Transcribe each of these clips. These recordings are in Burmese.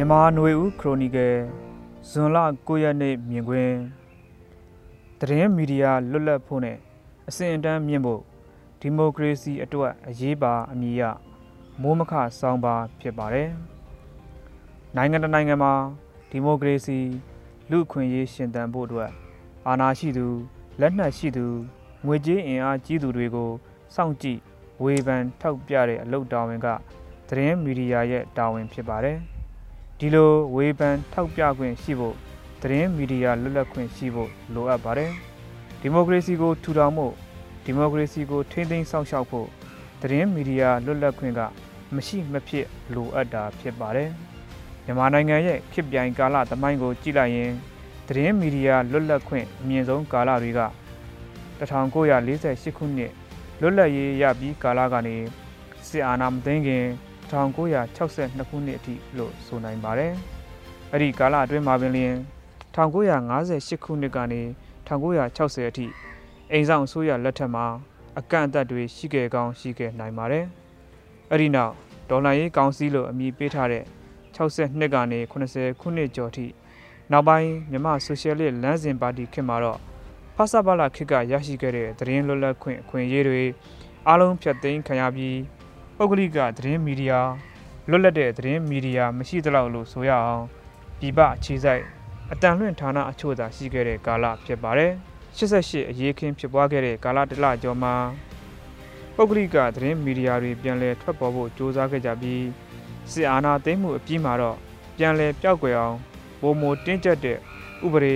မြန်မာຫນွေဦးခရိုနီကယ်ဇွန်လ9ရက်နေ့မြင်ကွင်းသတင်းမီဒီယာလွတ်လပ်ဖို့နဲ့အစဉ်အတန်းမြင့်ဖို့ဒီမိုကရေစီအတွက်အရေးပါအမည်ရမိုးမခဆောင်းပါဖြစ်ပါတယ်။နိုင်ငံတကာနိုင်ငံမှာဒီမိုကရေစီလူ့အခွင့်အရေးရှင်သန်ဖို့အတွက်အာဏာရှိသူလက်နက်ရှိသူငွေကြေးအင်အားကြီးသူတွေကိုစောင့်ကြည့်ဝေဖန်ထောက်ပြတဲ့အလုပ်တာဝန်ကသတင်းမီဒီယာရဲ့တာဝန်ဖြစ်ပါတယ်။ ဒီလိုဝေဖန်ထောက်ပြခွင့်ရှိဖို့သတင်းမီဒီယာလွတ်လပ်ခွင့်ရှိဖို့လိုအပ်ပါတယ်ဒီမိုကရေစီကိုထူထောင်ဖို့ဒီမိုကရေစီကိုထိန်းသိမ်းစောင့်ရှောက်ဖို့သတင်းမီဒီယာလွတ်လပ်ခွင့်ကမရှိမဖြစ်လိုအပ်တာဖြစ်ပါတယ်မြန်မာနိုင်ငံရဲ့ခေတ်ပြိုင်ကာလသမိုင်းကိုကြည့်လိုက်ရင်သတင်းမီဒီယာလွတ်လပ်ခွင့်အမြင့်ဆုံးကာလတွေက1948ခုနှစ်လွတ်လပ်ရေးရပြီးကာလကနေစစ်အာဏာမသိမ်းခင် 1962ခုနှစ်အထိလို့ဆိုနိုင်ပါတယ်။အဲ့ဒီကာလအတွင်းမှာပင်လျင်1958ခုနှစ်ကနေ1960အထိအိမ်ဆောင်အစိုးရလက်ထက်မှာအကန့်အသတ်တွေရှိခဲ့ကောင်းရှိခဲ့နိုင်ပါတယ်။အဲ့ဒီနောက်ဒေါ်လာရေးကောင်စီလို့အမည်ပေးထားတဲ့62ကနေ80ခုနှစ်ကျော်ထိနောက်ပိုင်းမြန်မာဆိုရှယ်လစ်လမ်းစဉ်ပါတီခေတ်မှာတော့ဖဆပါလာခေတ်ကရရှိခဲ့တဲ့သတင်းလွတ်လပ်ခွင့်အခွင့်အရေးတွေအလုံးဖြတ်သိမ်းခံရပြီး ပုဂ္ဂလိကသတင်းမီဒီယာလွတ်လပ်တဲ့သတင်းမီဒီယာမရှိသလောက်လို့ဆိုရအောင်ပြည်ပအခြေစိုက်အတန်လွင့်ဌာနအချို့သာရှိခဲ့တဲ့ကာလဖြစ်ပါတယ်88အရေးခင်းဖြစ်ပွားခဲ့တဲ့ကာလတလကျော်မှာပုဂ္ဂလိကသတင်းမီဒီယာတွေပြန်လည်ထွက်ပေါ်ဖို့ကြိုးစားခဲ့ကြပြီးစစ်အာဏာသိမ်းမှုအပြီးမှာတော့ပြန်လည်ပျောက်ကွယ်အောင်ပုံမတင်းကျပ်တဲ့ဥပဒေ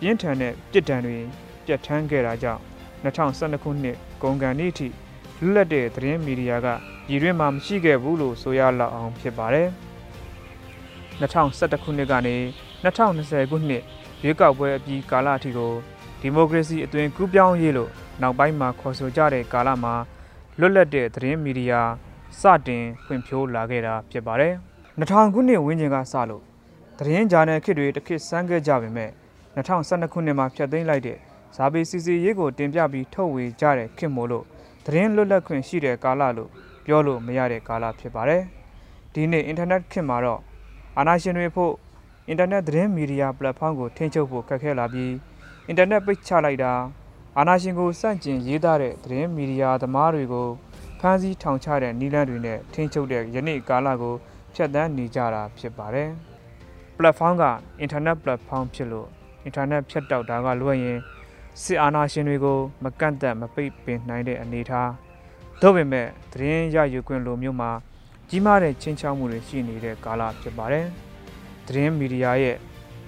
ပြင်းထန်တဲ့ပြစ်ဒဏ်တွေပြတ်ထန်းခဲ့တာကြောင့်2012ခုနှစ်ကုန်ကန်နေ့ထိ လွတ်လပ်တဲ့သတင်းမီဒီယာကပြည်တွင်းမှာမရှိခဲ့ဘူးလို့ဆိုရလောက်အောင်ဖြစ်ပါတယ်။2011ခုနှစ်ကနေ2020ခုနှစ်ရွေးကောက်ပွဲအပြီးကာလအထိကိုဒီမိုကရေစီအသွင်ကူးပြောင်းရေးလို့နောက်ပိုင်းမှာခေါ်ဆိုကြတဲ့ကာလမှာလွတ်လပ်တဲ့သတင်းမီဒီယာစတင်ဖွံ့ဖြိုးလာခဲ့တာဖြစ်ပါတယ်။2000ခုနှစ်ဝန်းကျင်ကစလို့သတင်းဂျာနယ်ခေတ်တွေတစ်ခေတ်စမ်းခဲ့ကြပေမဲ့2012ခုနှစ်မှာဖျက်သိမ်းလိုက်တဲ့ဇာပေစီစီရေးကိုတင်ပြပြီးထုတ်ဝေကြတဲ့ခေတ်မို့လို့ သတင်းလွတ်လပ်ခွင့်ရှိတဲ့ကာလလို့ပြောလို့မရတဲ့ကာလဖြစ်ပါတယ်။ဒီနေ့အင်တာနက်ခေတ်မှာတော့အာဏာရှင်တွေဖို့အင်တာနက်သတင်းမီဒီယာပလက်ဖောင်းကိုထိန်းချုပ်ဖို့ခက်ခဲလာပြီးအင်တာနက်ပိတ်ချလိုက်တာအာဏာရှင်ကိုစန့်ကျင်ရေးသားတဲ့သတင်းမီဒီယာသမားတွေကိုဖမ်းဆီးထောင်ချတဲ့နည်းလမ်းတွေနဲ့ထိန်းချုပ်တဲ့ယနေ့ကာလကိုဖျက်ဆီးနေကြတာဖြစ်ပါတယ်။ platform ကအင်တာနက် platform ဖြစ်လို့အင်တာနက်ဖြတ်တောက်တာကလွှဲရင် စစ်အာဏာရှင်တွေကိုမကန့်သက်မပိတ်ပင်နိုင်တဲ့အနေအထားသို့ပေမဲ့သတင်းရယူခွင့်လိုမျိုးမှာကြီးမားတဲ့ချင်းချောက်မှုတွေရှိနေတဲ့ကာလဖြစ်ပါတယ်။သတင်းမီဒီယာရဲ့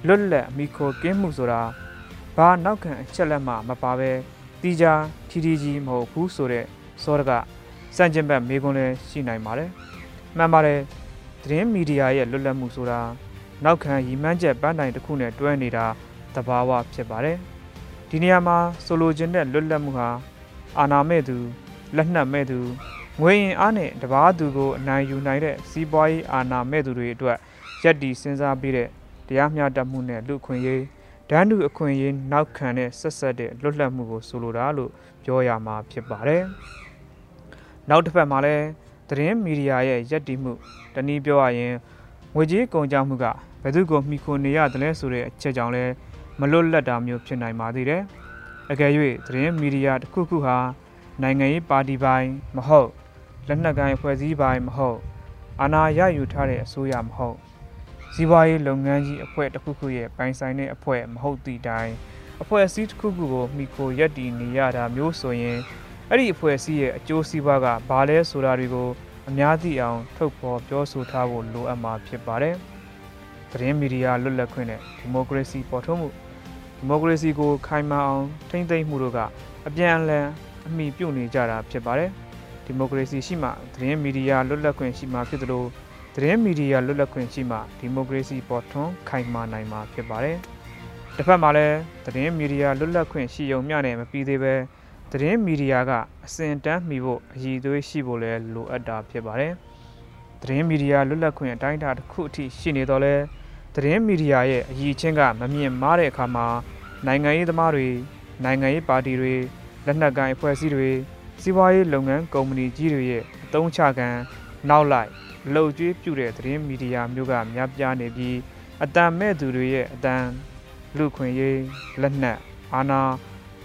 လွတ်လပ်အမိခိုကင်းမှုဆိုတာဘာနောက်ခံအချက်လက်မှမပါဘဲတီးခြားထီထီကြီးမဟုတ်ဘူးဆိုတဲ့စောတကစံကျင်ဘက်မေးခွန်းလည်းရှိနိုင်ပါတယ်။မှန်ပါတယ်သတင်းမီဒီယာရဲ့လွတ်လပ်မှုဆိုတာနောက်ခံရည်မှန်းချက်ပန်းတိုင်တစ်ခုနဲ့တွဲနေတာသဘာဝဖြစ်ပါတယ်။ ဒီနေရာမှာဆိုလိုချင်တဲ့လွတ်လပ်မှုဟာအာနာမဲ့သူလက်နက်မဲ့သူငွေရင်အားနဲ့တပားသူကိုအနိုင်ယူနိုင်တဲ့စီးပွားရေးအာဏာမဲ့သူတွေအတွက်ရက်တီစဉ်းစားပြီးတဲ့တရားမျှတမှုနဲ့လူခွင့်ရေးဒန်းတူအခွင့်အရေးနောက်ခံတဲ့ဆက်ဆက်တဲ့လွတ်လပ်မှုကိုဆိုလိုတာလို့ပြောရမှာဖြစ်ပါတယ်။နောက်တစ်ဖက်မှာလည်းသတင်းမီဒီယာရဲ့ရက်တီမှုတနည်းပြောရရင်ငွေကြေးကုန်ကြမှုကဘယ်သူကိုမှီခိုနေရတယ်လဲဆိုတဲ့အချက်ကြောင့်လဲ မလွတ်လပ်တာမျိုးဖြစ်နိုင်ပါသေးတယ်။အကယ်၍သတင်းမီဒီယာတစ်ခုခုဟာနိုင်ငံရေးပါတီပိုင်းမဟုတ်လက်နက်ကိုင်ဖွဲ့စည်းပိုင်းမဟုတ်အာဏာရယူထားတဲ့အစိုးရမဟုတ်စီးပွားရေးလုပ်ငန်းကြီးအဖွဲ့တစ်ခုခုရဲ့ပိုင်ဆိုင်တဲ့အဖွဲ့မဟုတ်သည့်တိုင်အဖွဲ့အစည်းတစ်ခုခုကိုမိခိုရက်တည်နေရတာမျိုးဆိုရင်အဲ့ဒီအဖွဲ့အစည်းရဲ့အကျိုးစီးပွားကဘာလဲဆိုတာတွေကိုအများသိအောင်ထုတ်ဖော်ပြောဆိုထားဖို့လိုအပ်မှာဖြစ်ပါတယ်။သတင်းမီဒီယာလွတ်လပ်ခွင့်နဲ့ဒီမိုကရေစီပေါ်ထွန်းမှု ဒီမိုကရေစီကိုခိုင်မာအောင်ထိမ့်သိမ်းမှုတို့ကအပြန်အလှန်အမိပြုတ်နေကြတာဖြစ်ပါတယ်ဒီမိုကရေစီရှိမှသတင်းမီဒီယာလွတ်လပ်ခွင့်ရှိမှဖြစ်သလိုသတင်းမီဒီယာလွတ်လပ်ခွင့်ရှိမှဒီမိုကရေစီပေါ်ထွန်းခိုင်မာနိုင်မှာဖြစ်ပါတယ်တစ်ဖက်မှာလည်းသတင်းမီဒီယာလွတ်လပ်ခွင့်ရှိုံမျှနဲ့မပြီးသေးပဲသတင်းမီဒီယာကအစဉ်တန်းမှီဖို့အရည်အသွေးရှိဖို့လည်းလိုအပ်တာဖြစ်ပါတယ်သတင်းမီဒီယာလွတ်လပ်ခွင့်အတိုင်းအတာတစ်ခုအထိရှိနေတော့လဲ သတင်းမီဒီယာရဲ့အရည်ချင်းကမမြင့်မားတဲ့အခါမှာနိုင်ငံရေးသမားတွေနိုင်ငံရေးပါတီတွေလက်နက်ကိုင်အဖွဲ့အစည်းတွေစီးပွားရေးလုပ်ငန်းကုမ္ပဏီကြီးတွေရဲ့အသုံးချခံနောက်လိုက်လှုပ်ကြွေးပြုတဲ့သတင်းမီဒီယာမျိုးကများပြားနေပြီးအတန်မဲ့သူတွေရဲ့အတန်လူခွင့်ရေးလက်နက်အာဏာ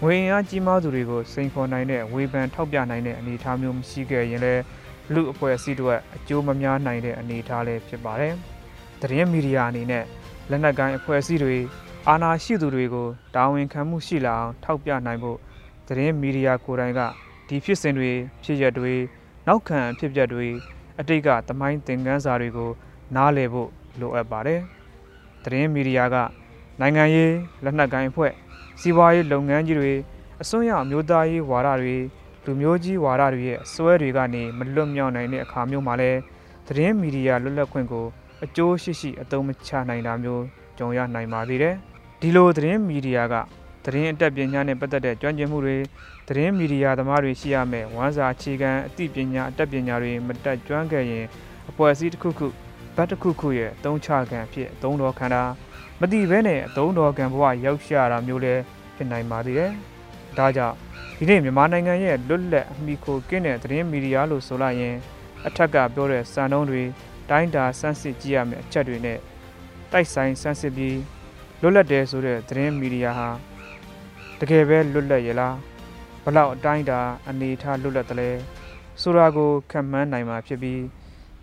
ငွေအင်အားကြီးမားသူတွေကိုစိန်ခေါ်နိုင်တဲ့ဝေဖန်ထောက်ပြနိုင်တဲ့အနေအထားမျိုးမရှိခဲ့ရင်လည်းလူအဖွဲ့အစည်းတွေအကျိုးမများနိုင်တဲ့အနေအထားလည်းဖြစ်ပါတယ်။ သတင်းမီဒီယာအနေနဲ့လက်နက်ကိုင်းအဖွဲ့အစည်းတွေအာဏာရှိသူတွေကိုတာဝန်ခံမှုရှိလာအောင်ထောက်ပြနိုင်ဖို့သတင်းမီဒီယာကိုယ်တိုင်ကဒီဖြစ်စဉ်တွေဖြစ်ရက်တွေနောက်ခံအဖြစ်အပျက်တွေအတိတ်ကသမိုင်းသင်ခန်းစာတွေကို နားလည်ဖို့လိုအပ်ပါတယ်။သတင်းမီဒီယာကနိုင်ငံရေးလက်နက်ကိုင်အဖွဲ့စီးပွားရေးလုပ်ငန်းကြီးတွေအစွန်းရောက်အမျိုးသားရေးဝါဒတွေလူမျိုးကြီးဝါဒတွေရဲ့အစွဲတွေကနေမလွတ်မြောက်နိုင်တဲ့အခါမျိုးမှာလဲသတင်းမီဒီယာလွတ်လပ်ခွင့်ကို အကျိုးရှိရှိအသုံးမချနိုင်တာမျိုးကြုံရနိုင်ပါသေးတယ်။ဒီလိုသတင်းမီဒီယာကသတင်းအတတ်ပညာနဲ့ပတ်သက်တဲ့ကျွမ်းကျင်မှုတွေသတင်းမီဒီယာသမားတွေရှိရမယ်ဝမ်းစာအခြေခံအသိပညာအတတ်ပညာတွေမတက်ကျွမ်းခဲ့ရင်အပွဲအစည်းတစ်ခုခုဘတ်တစ်ခုခုရဲ့အသုံးချခံဖြစ်အသုံးတော်ခံတာမတိဘဲနဲ့အသုံးတော်ခံဘဝရောက်ရှာတာမျိုးလည်းဖြစ်နိုင်ပါသေးတယ်။ဒါကြောင့်ဒီနေ့မြန်မာနိုင်ငံရဲ့လွတ်လပ်အမိခိုကင်းတဲ့သတင်းမီဒီယာလို့ဆိုလိုက်ရင်အထက်ကပြောတဲ့စံနှုန်းတွေ တိုင်းတာစမ်းစစ်ကြည့်ရမယ့်အချက်တွေနဲ့တိုက်ဆိုင်စမ်းစစ်ပြီးလွတ်လပ်တယ်ဆိုတဲ့သတင်းမီဒီယာဟာတကယ်ပဲလွတ်လပ်ရလားဘလောက်အတိုင်းတာအနေထားလွတ်လပ်တယ်လဲဆိုတာကိုခံမှန်းနိုင်မှာဖြစ်ပြီး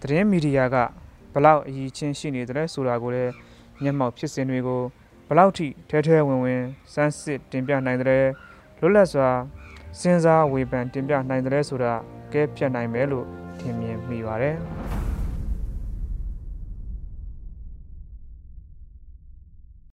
သတင်းမီဒီယာကဘလောက်အရေးချင်းရှိနေတယ်ဆိုတာကိုလည်းမျက်မှောက်ဖြစ်စဉ်တွေကိုဘလောက်ထိထဲထဲဝင်ဝင်စမ်းစစ်တင်ပြနိုင်တယ်လွတ်လပ်စွာစဉ်းစားဝေဖန်တင်ပြနိုင်တယ်ဆိုတာကဲဖြတ်နိုင်မယ်လို့ထင်မြင်မိပါတယ်